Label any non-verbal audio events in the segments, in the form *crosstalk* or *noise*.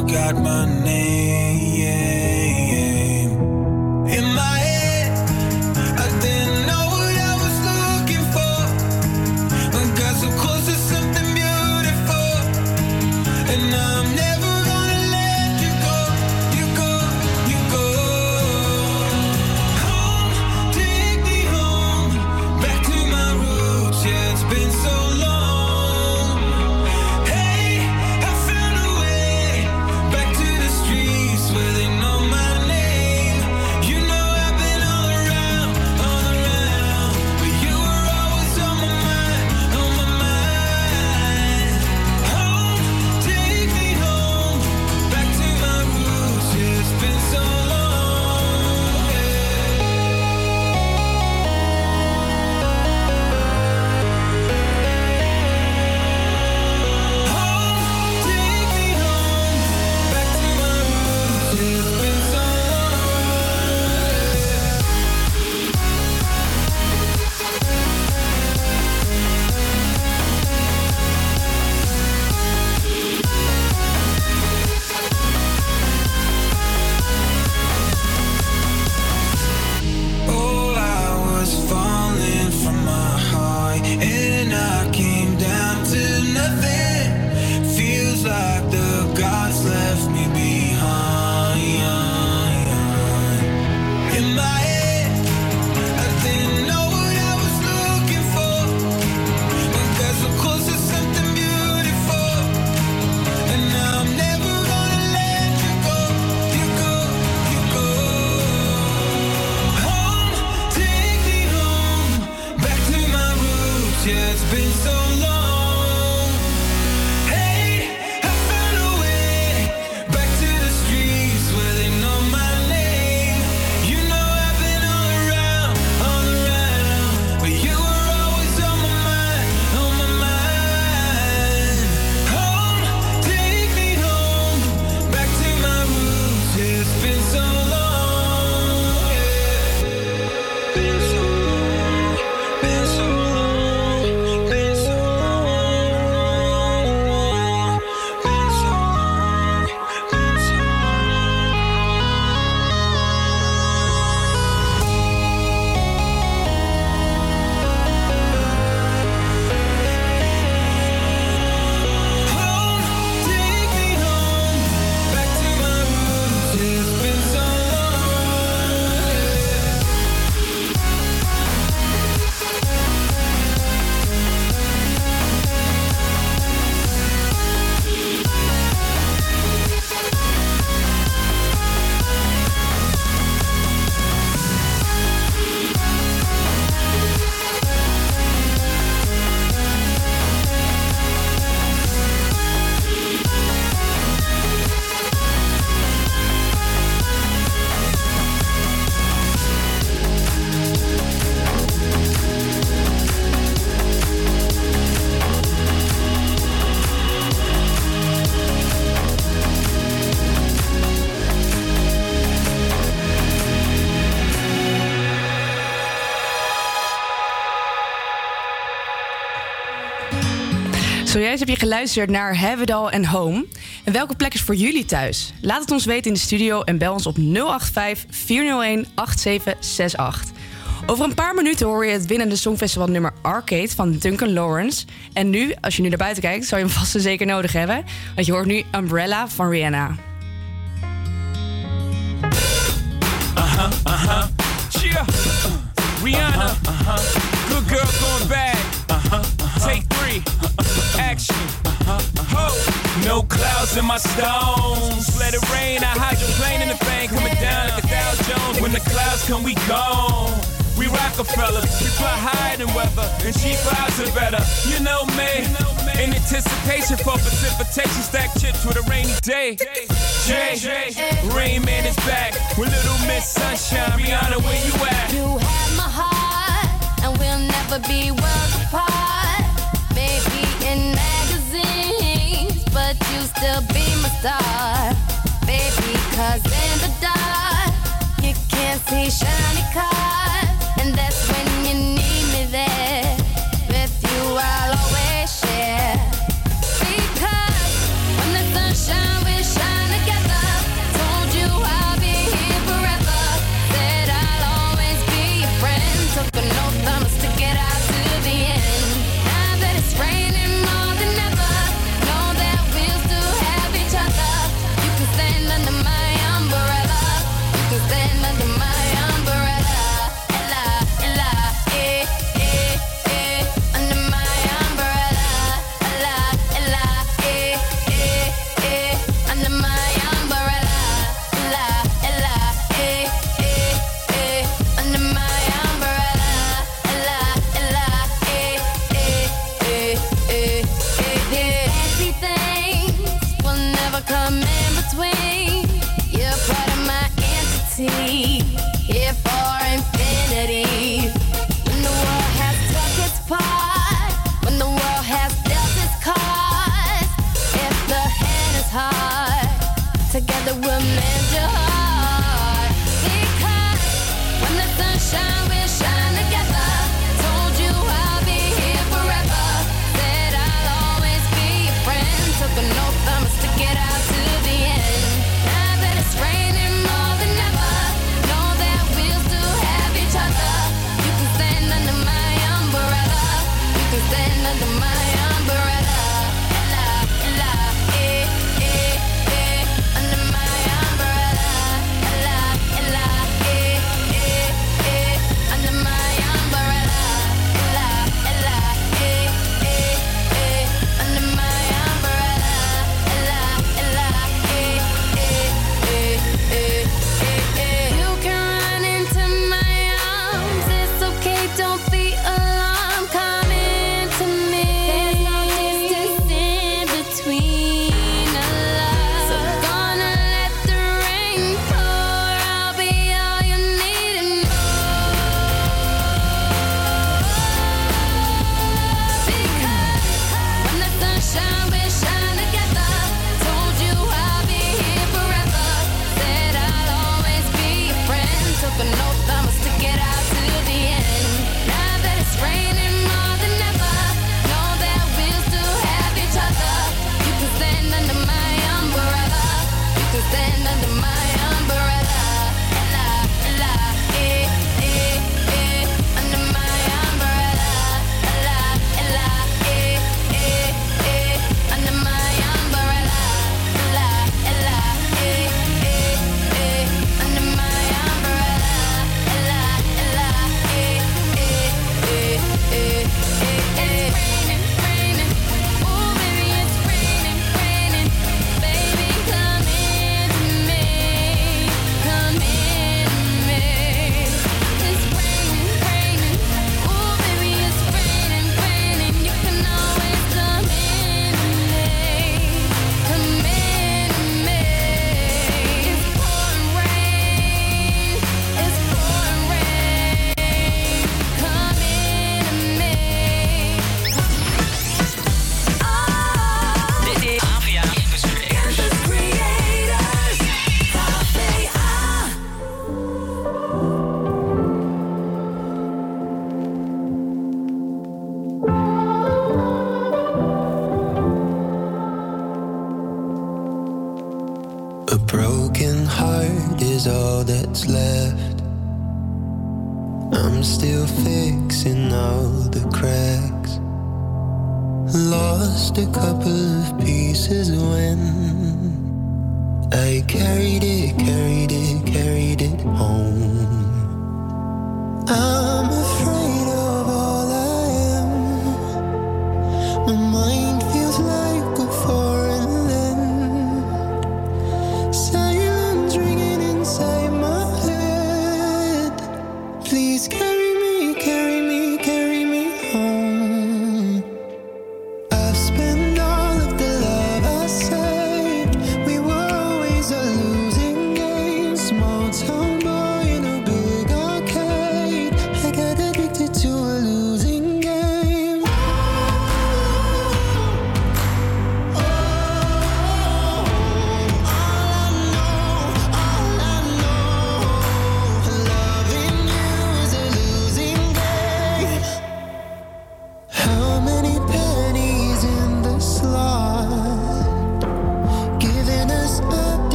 forgot my name. Heb je geluisterd naar Have It All and Home. En welke plek is voor jullie thuis? Laat het ons weten in de studio en bel ons op 085 401 8768. Over een paar minuten hoor je het winnende Songfestival nummer Arcade van Duncan Lawrence. En nu, als je nu naar buiten kijkt, zou je hem vast en zeker nodig hebben. Want je hoort nu Umbrella van Rihanna. Uh-huh, uh-huh. Rihanna. Uh-huh. Good girl going bad. Uh-huh. Action. Ho. No clouds in my stones. Let it rain. I hydroplane in the bank. Coming down like a Dow Jones. When the clouds come, we gone. We Rockefeller, we fly higher than weather, and cheap vibes are better. You know me, in anticipation for precipitation, stack chips with a rainy day. Jay, Rain Man is back with Little Miss Sunshine. Rihanna, where you at? You have my heart, and we'll never be worlds apart. Star. Baby, cause in the dark, you can't see shiny cars.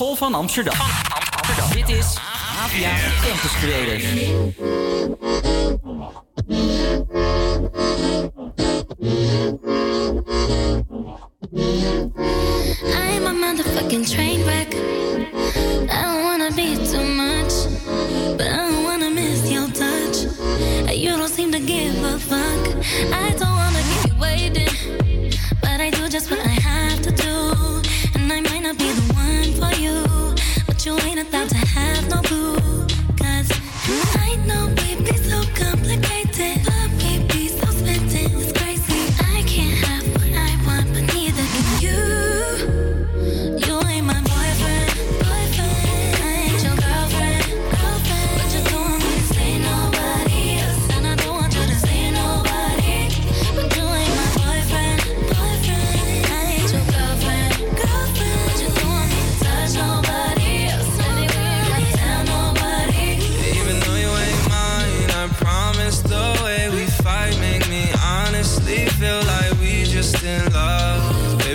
Hogeschool van Amsterdam. Dit is HvA Campus Creators. I'm a motherfucking train wreck. I don't wanna be too much, but I don't wanna miss your touch. You don't seem to give a fuck. I don't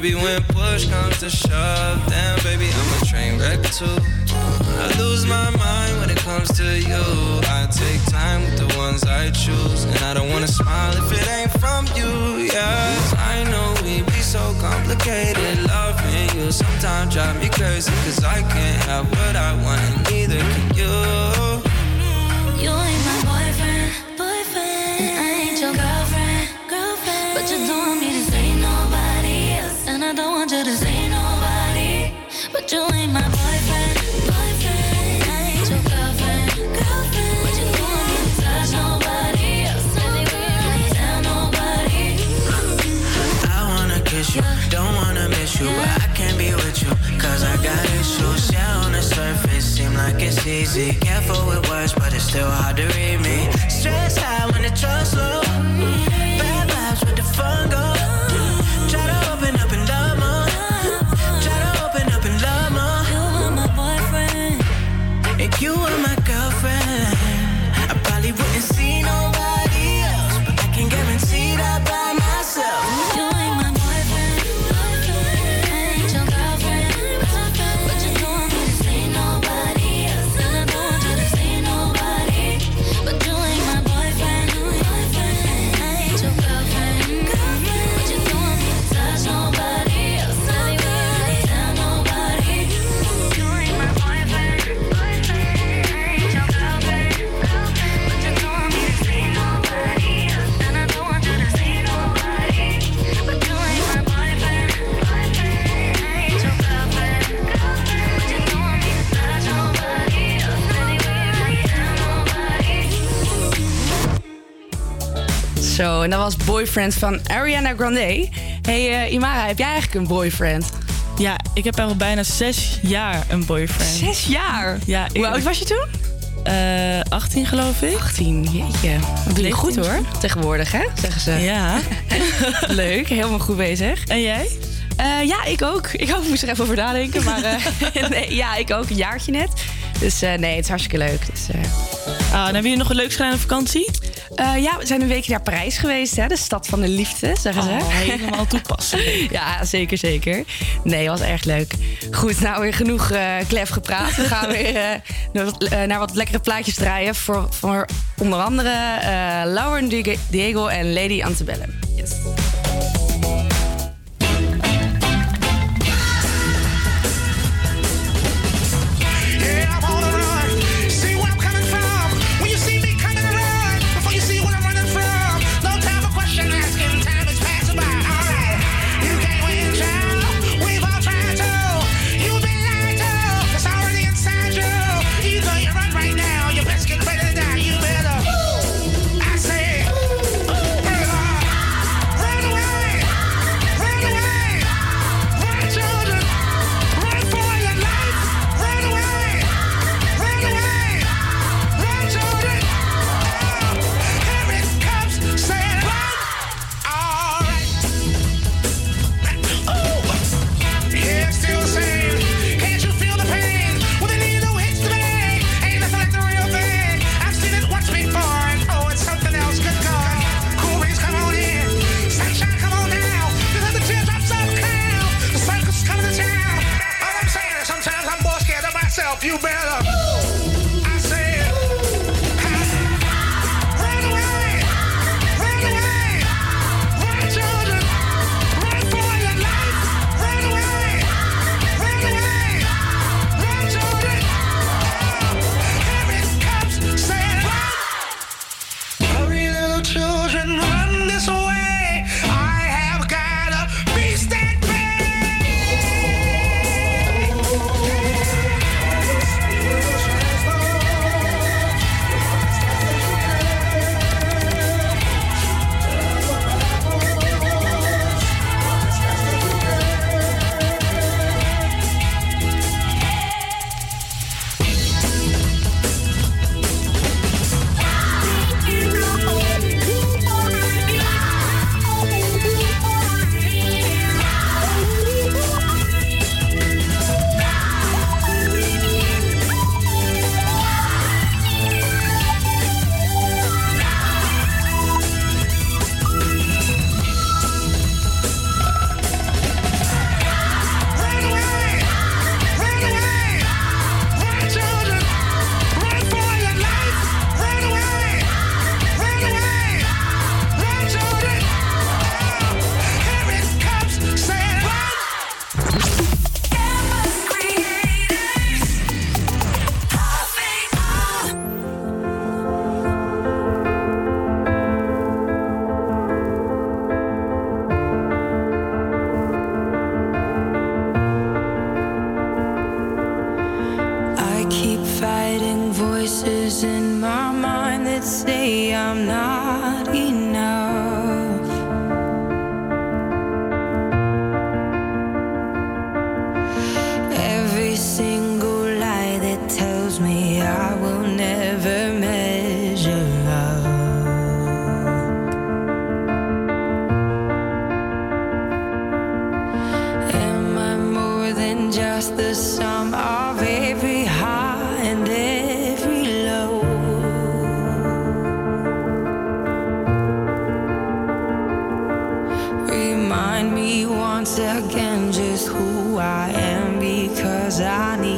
Baby, when push comes to shove, damn baby, I'm a train wreck too. I lose my mind when it comes to you. I take time with the ones I choose, and I don't wanna smile if it ain't from you. Yeah, I know we be so complicated. Loving you sometimes drive me crazy, cause I can't have what I want, and neither can you. You ain't my boyfriend, boyfriend. And I ain't your girlfriend, girlfriend. But you don't it's easy. Careful with words, but it's still hard to read en dat was Boyfriend van Ariana Grande. Hey eh, Imara, heb jij eigenlijk een boyfriend? Ja, ik heb al bijna zes jaar een boyfriend. Zes jaar? Ja, Hoe oud was je toen? Eh 18 geloof ik. 18, jeetje. Dat doe je goed 19 hoor, tegenwoordig hè, zeggen ze. Ja. *laughs* Leuk, helemaal goed bezig. En jij? Eh, ja, ik ook. Ik ook moest er even over nadenken. Maar *laughs* nee, ja, ik ook. Een jaartje net. Dus nee, het is hartstikke leuk. Dus, Ah, en hebben jullie nog een leuk gedaan op vakantie? Eh, ja, we zijn een weekje naar Parijs geweest. Hè? De stad van de liefde, zeggen ze. Oh, helemaal toepasselijk. *laughs* Ja, zeker, zeker. Nee, was erg leuk. Goed, nou weer genoeg eh klef gepraat. We gaan weer eh, naar, wat, naar wat lekkere plaatjes draaien. Voor, voor onder andere Lauren Diego- Diego en Lady Antebellum. Yes. yourself, you better. once again just who I am because I need.